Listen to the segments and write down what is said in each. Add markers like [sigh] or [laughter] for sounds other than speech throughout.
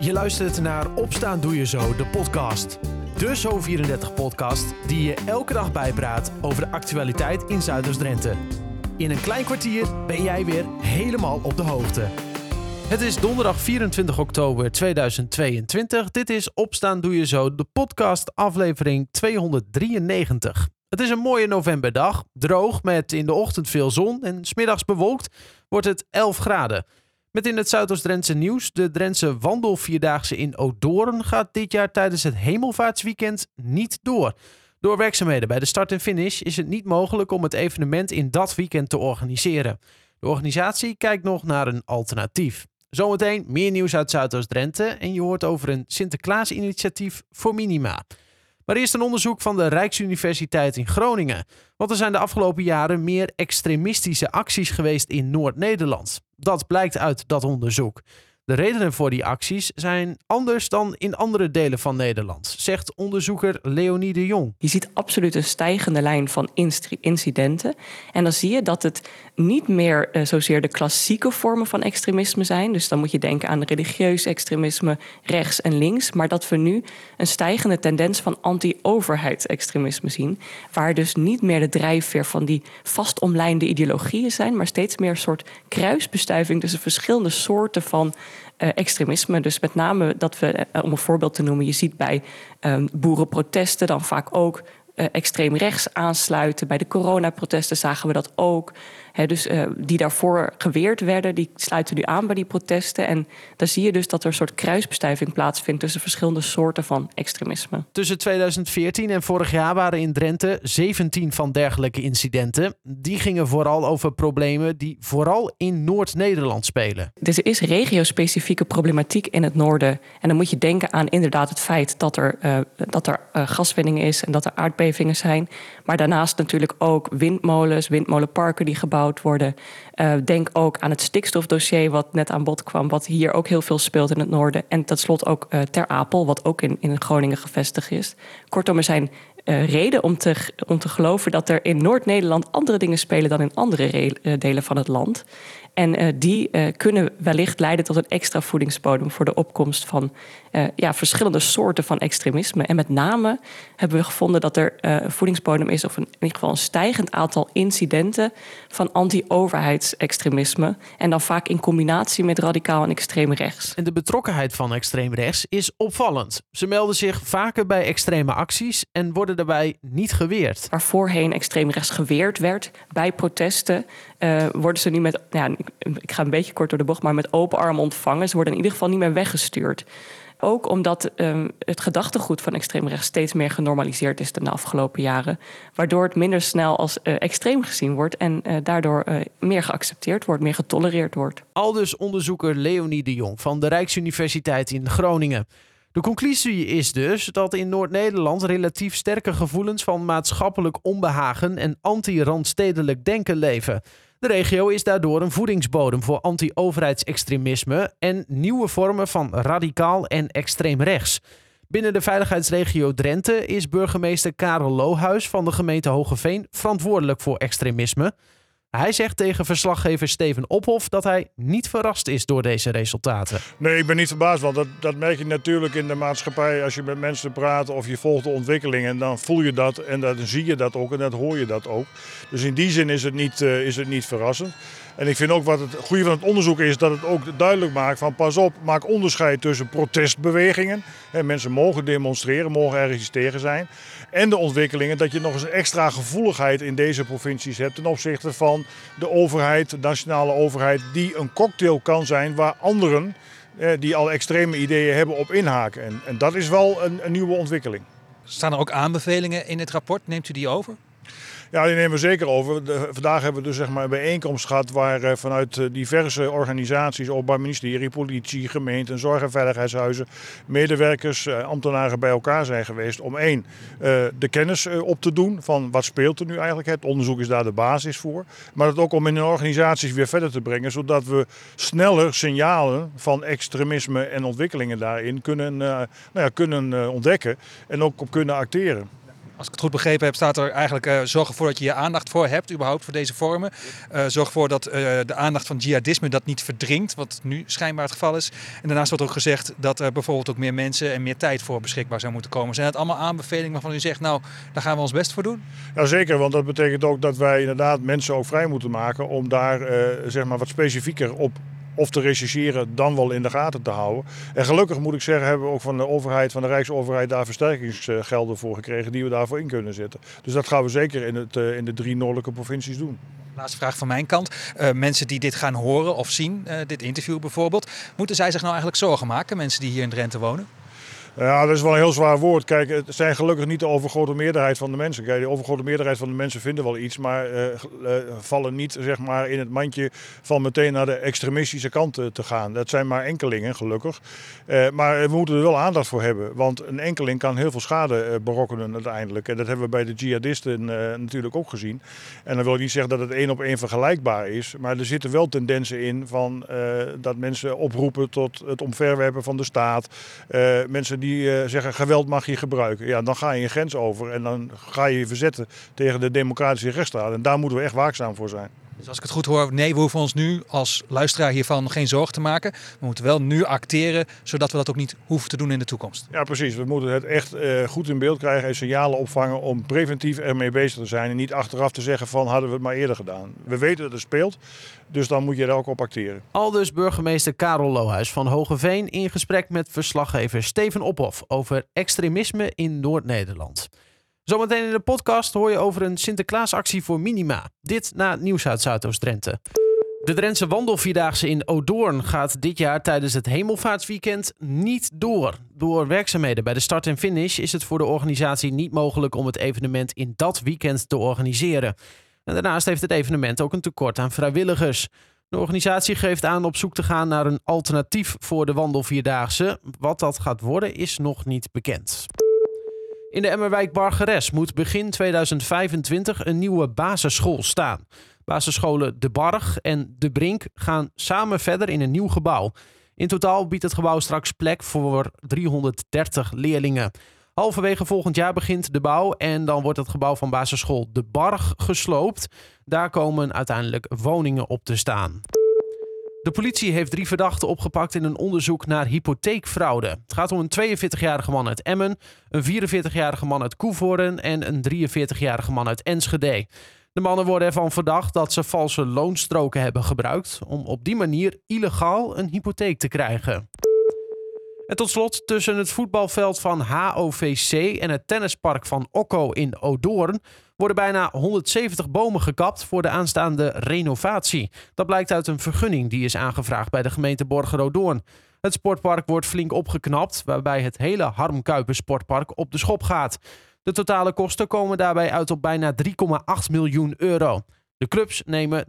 Je luistert naar Opstaan Doe Je Zo, de podcast. De Zo34-podcast die je elke dag bijpraat over de actualiteit in Zuiders-Drenthe. In een klein kwartier ben jij weer helemaal op de hoogte. Het is donderdag 24 oktober 2022. Dit is Opstaan Doe Je Zo, de podcast aflevering 293. Het is een mooie novemberdag, droog met in de ochtend veel zon en smiddags bewolkt wordt het 11 graden. Met in het Zuidoost-Drentse nieuws. De Drentse wandelvierdaagse in Odoorn gaat dit jaar tijdens het hemelvaartsweekend niet door. Door werkzaamheden bij de start en finish is het niet mogelijk om het evenement in dat weekend te organiseren. De organisatie kijkt nog naar een alternatief. Zometeen meer nieuws uit Zuidoost-Drenthe en je hoort over een Sinterklaas-initiatief voor Minima. Maar eerst een onderzoek van de Rijksuniversiteit in Groningen. Want er zijn de afgelopen jaren meer extremistische acties geweest in Noord-Nederland. Dat blijkt uit dat onderzoek. De redenen voor die acties zijn anders dan in andere delen van Nederland, zegt onderzoeker Leonie de Jong. Je ziet absoluut een stijgende lijn van incidenten. En dan zie je dat het niet meer uh, zozeer de klassieke vormen van extremisme zijn. Dus dan moet je denken aan religieus extremisme, rechts en links. Maar dat we nu een stijgende tendens van anti-overheidsextremisme zien. Waar dus niet meer de drijfveer van die vastomlijnde ideologieën zijn, maar steeds meer een soort kruisbestuiving tussen verschillende soorten van uh, extremisme. Dus met name dat we, uh, om een voorbeeld te noemen, je ziet bij um, boerenprotesten dan vaak ook uh, extreem rechts aansluiten. Bij de coronaprotesten zagen we dat ook dus uh, die daarvoor geweerd werden, die sluiten nu aan bij die protesten. En daar zie je dus dat er een soort kruisbestuiving plaatsvindt tussen verschillende soorten van extremisme. Tussen 2014 en vorig jaar waren in Drenthe 17 van dergelijke incidenten. Die gingen vooral over problemen die vooral in Noord-Nederland spelen. Dus er is regiospecifieke problematiek in het noorden. En dan moet je denken aan inderdaad het feit dat er, uh, dat er uh, gaswinning is en dat er aardbevingen zijn. Maar daarnaast natuurlijk ook windmolens, windmolenparken die gebouwd worden. Uh, denk ook aan het stikstofdossier wat net aan bod kwam, wat hier ook heel veel speelt in het noorden. En tot slot ook uh, Ter Apel, wat ook in, in Groningen gevestigd is. Kortom, er zijn uh, reden om te, om te geloven dat er in Noord-Nederland andere dingen spelen dan in andere delen van het land. En uh, die kunnen wellicht leiden tot een extra voedingsbodem voor de opkomst van ja, verschillende soorten van extremisme. En met name hebben we gevonden dat er een voedingsbodem is, of in ieder geval een stijgend aantal incidenten van anti-overheidsextremisme. En dan vaak in combinatie met radicaal en extreem rechts. En de betrokkenheid van extreem rechts is opvallend. Ze melden zich vaker bij extreme acties en worden daarbij niet geweerd. Waar voorheen extreem rechts geweerd werd bij protesten, worden ze nu met. Ja, ik ga een beetje kort door de bocht, maar met open armen ontvangen. Ze worden in ieder geval niet meer weggestuurd. Ook omdat um, het gedachtegoed van extreemrechts steeds meer genormaliseerd is de afgelopen jaren. Waardoor het minder snel als uh, extreem gezien wordt en uh, daardoor meer geaccepteerd wordt, meer getolereerd wordt. Aldus onderzoeker Leonie de Jong van de Rijksuniversiteit in Groningen. De conclusie is dus dat in Noord-Nederland relatief sterke gevoelens van maatschappelijk onbehagen en anti-randstedelijk denken leven. De regio is daardoor een voedingsbodem voor anti-overheidsextremisme en nieuwe vormen van radicaal en extreem rechts. Binnen de veiligheidsregio Drenthe is burgemeester Karel Lohuis van de gemeente Hogeveen verantwoordelijk voor extremisme. Hij zegt tegen verslaggever Steven Ophof dat hij niet verrast is door deze resultaten. Nee, ik ben niet verbaasd, want dat, dat merk je natuurlijk in de maatschappij. Als je met mensen praat of je volgt de ontwikkelingen, dan voel je dat en dan zie je dat ook en dan hoor je dat ook. Dus in die zin is het niet, uh, is het niet verrassend. En ik vind ook wat het goede van het onderzoek is dat het ook duidelijk maakt van pas op, maak onderscheid tussen protestbewegingen. Mensen mogen demonstreren, mogen ergens tegen zijn. En de ontwikkelingen dat je nog eens een extra gevoeligheid in deze provincies hebt ten opzichte van de overheid, de nationale overheid, die een cocktail kan zijn waar anderen die al extreme ideeën hebben op inhaken. En, en dat is wel een, een nieuwe ontwikkeling. Staan er ook aanbevelingen in het rapport? Neemt u die over? Ja, die nemen we zeker over. Vandaag hebben we dus zeg maar een bijeenkomst gehad waar uh, vanuit uh, diverse organisaties, openbaar ministerie, politie, gemeenten, zorg- en veiligheidshuizen, medewerkers, uh, ambtenaren bij elkaar zijn geweest om één, de kennis op te doen van wat speelt er nu eigenlijk. Het onderzoek is daar de basis voor. Maar het ook om in de organisaties weer verder te brengen, zodat we sneller signalen van extremisme en ontwikkelingen daarin kunnen, nou ja, kunnen ontdekken en ook op kunnen acteren. Als ik het goed begrepen heb, staat er eigenlijk uh, zorg ervoor dat je je aandacht voor hebt, überhaupt voor deze vormen. Uh, zorg ervoor dat uh, de aandacht van jihadisme dat niet verdringt, wat nu schijnbaar het geval is. En daarnaast wordt ook gezegd dat er bijvoorbeeld ook meer mensen en meer tijd voor beschikbaar zou moeten komen. Zijn het allemaal aanbevelingen waarvan u zegt, nou, daar gaan we ons best voor doen? Ja, zeker, want dat betekent ook dat wij inderdaad mensen ook vrij moeten maken om daar zeg maar wat specifieker op of te rechercheren dan wel in de gaten te houden. En gelukkig moet ik zeggen, hebben we ook van de overheid, van de Rijksoverheid, daar versterkingsgelden voor gekregen die we daarvoor in kunnen zetten. Dus dat gaan we zeker in, het, in de drie noordelijke provincies doen. Laatste vraag van mijn kant. Uh, mensen die dit gaan horen of zien, uh, dit interview bijvoorbeeld, moeten zij zich nou eigenlijk zorgen maken, mensen die hier in Drenthe wonen? Ja, dat is wel een heel zwaar woord. Kijk, het zijn gelukkig niet de overgrote meerderheid van de mensen. Kijk, de overgrote meerderheid van de mensen vinden wel iets, maar uh, uh, vallen niet zeg maar, in het mandje van meteen naar de extremistische kant te gaan. Dat zijn maar enkelingen, gelukkig. Maar we moeten er wel aandacht voor hebben, want een enkeling kan heel veel schade berokkenen uiteindelijk. En dat hebben we bij de jihadisten natuurlijk ook gezien. En dan wil ik niet zeggen dat het één op één vergelijkbaar is, maar er zitten wel tendensen in van dat mensen oproepen tot het omverwerpen van de staat. mensen die die uh, zeggen geweld mag je gebruiken. Ja, dan ga je een grens over en dan ga je je verzetten tegen de democratische rechtsstaat. En daar moeten we echt waakzaam voor zijn. Dus als ik het goed hoor, nee, we hoeven ons nu als luisteraar hiervan geen zorgen te maken. We moeten wel nu acteren, zodat we dat ook niet hoeven te doen in de toekomst. Ja, precies. We moeten het echt uh, goed in beeld krijgen en signalen opvangen om preventief ermee bezig te zijn. En niet achteraf te zeggen van hadden we het maar eerder gedaan. We weten dat het speelt, dus dan moet je er ook op acteren. Aldus burgemeester Karel Lohuis van Hogeveen in gesprek met verslaggever Steven Ophoff over extremisme in Noord-Nederland. Zometeen in de podcast hoor je over een Sinterklaasactie voor Minima. Dit na het nieuws uit Zuidoost-Drenthe. De Drentse wandelvierdaagse in Odoorn gaat dit jaar tijdens het hemelvaartsweekend niet door. Door werkzaamheden bij de start en finish is het voor de organisatie niet mogelijk om het evenement in dat weekend te organiseren. En daarnaast heeft het evenement ook een tekort aan vrijwilligers. De organisatie geeft aan op zoek te gaan naar een alternatief voor de wandelvierdaagse. Wat dat gaat worden is nog niet bekend. In de Emmerwijk Bargeres moet begin 2025 een nieuwe basisschool staan. Basisscholen De Barg en De Brink gaan samen verder in een nieuw gebouw. In totaal biedt het gebouw straks plek voor 330 leerlingen. Halverwege volgend jaar begint de bouw en dan wordt het gebouw van basisschool De Barg gesloopt. Daar komen uiteindelijk woningen op te staan. De politie heeft drie verdachten opgepakt in een onderzoek naar hypotheekfraude. Het gaat om een 42-jarige man uit Emmen, een 44-jarige man uit Koevoorn en een 43-jarige man uit Enschede. De mannen worden ervan verdacht dat ze valse loonstroken hebben gebruikt om op die manier illegaal een hypotheek te krijgen. En tot slot, tussen het voetbalveld van HOVC en het tennispark van Okko in Odoorn worden bijna 170 bomen gekapt voor de aanstaande renovatie. Dat blijkt uit een vergunning die is aangevraagd bij de gemeente Borger-Odoorn. Het sportpark wordt flink opgeknapt, waarbij het hele Harm sportpark op de schop gaat. De totale kosten komen daarbij uit op bijna 3,8 miljoen euro. De clubs nemen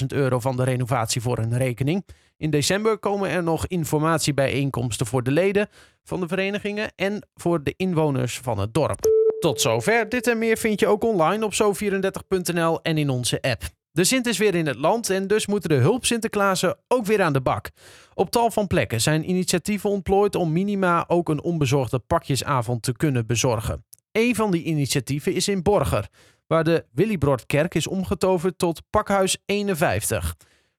350.000 euro van de renovatie voor hun rekening. In december komen er nog informatiebijeenkomsten voor de leden van de verenigingen en voor de inwoners van het dorp. Tot zover. Dit en meer vind je ook online op zo34.nl en in onze app. De Sint is weer in het land en dus moeten de hulp Sinterklaasen ook weer aan de bak. Op tal van plekken zijn initiatieven ontplooid om minima ook een onbezorgde pakjesavond te kunnen bezorgen. Een van die initiatieven is in Borger, waar de Willybrodkerk is omgetoverd tot Pakhuis 51.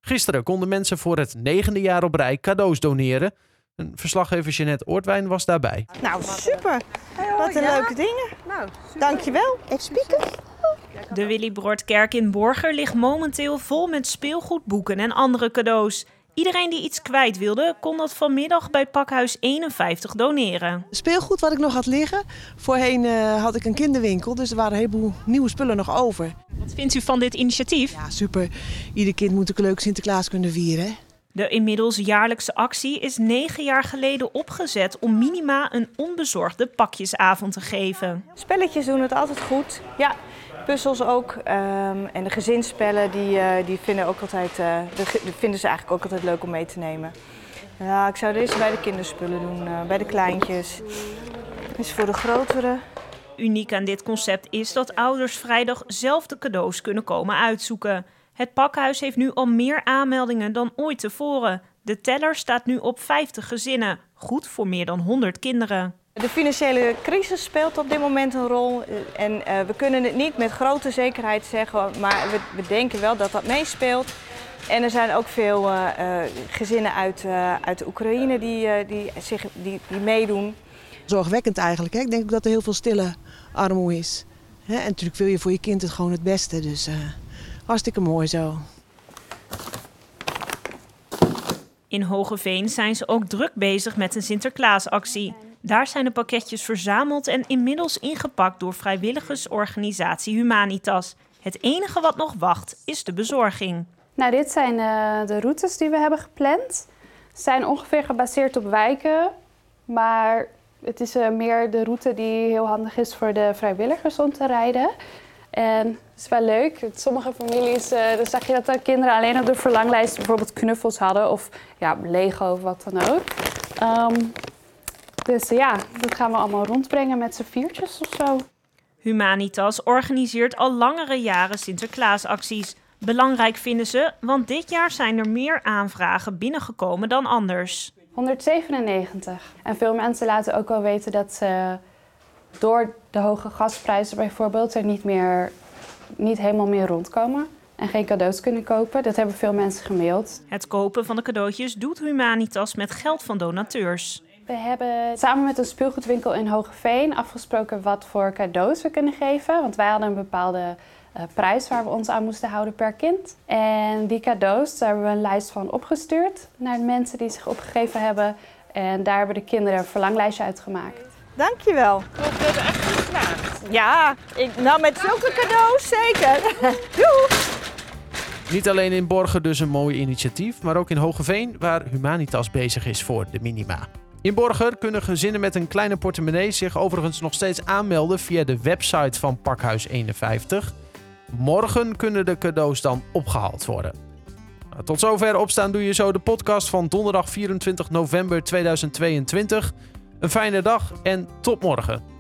Gisteren konden mensen voor het negende jaar op rij cadeaus doneren. Een verslaggever Jeanette Oortwijn was daarbij. Nou, super. Wat een leuke dingen. Nou, Dankjewel. Even spieken. De Willy Brodkerk in Borger ligt momenteel vol met speelgoed, boeken en andere cadeaus. Iedereen die iets kwijt wilde, kon dat vanmiddag bij Pakhuis 51 doneren. Speelgoed wat ik nog had liggen. Voorheen uh, had ik een kinderwinkel, dus er waren een heleboel nieuwe spullen nog over. Wat vindt u van dit initiatief? Ja, super. Ieder kind moet een leuk Sinterklaas kunnen vieren. De inmiddels jaarlijkse actie is negen jaar geleden opgezet om minima een onbezorgde pakjesavond te geven. Spelletjes doen het altijd goed. Ja, puzzels ook. Um, en de gezinsspellen die, uh, die vinden, ook altijd, de, vinden ze eigenlijk ook altijd leuk om mee te nemen. Ja, ik zou deze bij de kinderspullen doen, uh, bij de kleintjes. Dus voor de grotere. Uniek aan dit concept is dat ouders vrijdag zelf de cadeaus kunnen komen uitzoeken. Het pakhuis heeft nu al meer aanmeldingen dan ooit tevoren. De teller staat nu op 50 gezinnen, goed voor meer dan 100 kinderen. De financiële crisis speelt op dit moment een rol. En uh, we kunnen het niet met grote zekerheid zeggen, maar we, we, denken wel dat dat meespeelt. En er zijn ook veel uh, gezinnen uit, uit de Oekraïne die, die, zich, die, die meedoen. Zorgwekkend eigenlijk. Hè? Ik denk ook dat er heel veel stille armoede is. Hè? En natuurlijk wil je voor je kind het gewoon het beste. Dus hartstikke mooi zo. In Hogeveen zijn ze ook druk bezig met een Sinterklaasactie. Daar zijn de pakketjes verzameld en inmiddels ingepakt door vrijwilligersorganisatie Humanitas. Het enige wat nog wacht is de bezorging. Nou, dit zijn uh, de routes die we hebben gepland. Ze zijn ongeveer gebaseerd op wijken, maar het is uh, meer de route die heel handig is voor de vrijwilligers om te rijden. En het is wel leuk. Sommige families, uh, dan zag je dat de kinderen alleen op de verlanglijst bijvoorbeeld knuffels hadden of ja, Lego of wat dan ook. Um, dus ja, dat gaan we allemaal rondbrengen met z'n viertjes of zo. Humanitas organiseert al langere jaren Sinterklaasacties. Belangrijk vinden ze, want dit jaar zijn er meer aanvragen binnengekomen dan anders. 197. En veel mensen laten ook wel weten dat ze door de hoge gasprijzen bijvoorbeeld er niet, meer, niet helemaal meer rondkomen en geen cadeaus kunnen kopen. Dat hebben veel mensen gemaild. Het kopen van de cadeautjes doet Humanitas met geld van donateurs. We hebben samen met een speelgoedwinkel in Hogeveen afgesproken wat voor cadeaus we kunnen geven. Want wij hadden een bepaalde uh, prijs waar we ons aan moesten houden per kind. En die cadeaus, daar hebben we een lijst van opgestuurd naar de mensen die zich opgegeven hebben. En daar hebben de kinderen een verlanglijstje uitgemaakt. Dankjewel. We hebben echt geslaagd. Ja, ik, nou met zulke cadeaus zeker. [laughs] Doei! Niet alleen in Borgen dus een mooi initiatief, maar ook in Hogeveen, waar Humanitas bezig is voor de minima. In Borger kunnen gezinnen met een kleine portemonnee zich overigens nog steeds aanmelden via de website van Pakhuis 51. Morgen kunnen de cadeaus dan opgehaald worden. Nou, tot zover opstaan doe je zo de podcast van donderdag 24 november 2022. Een fijne dag en tot morgen.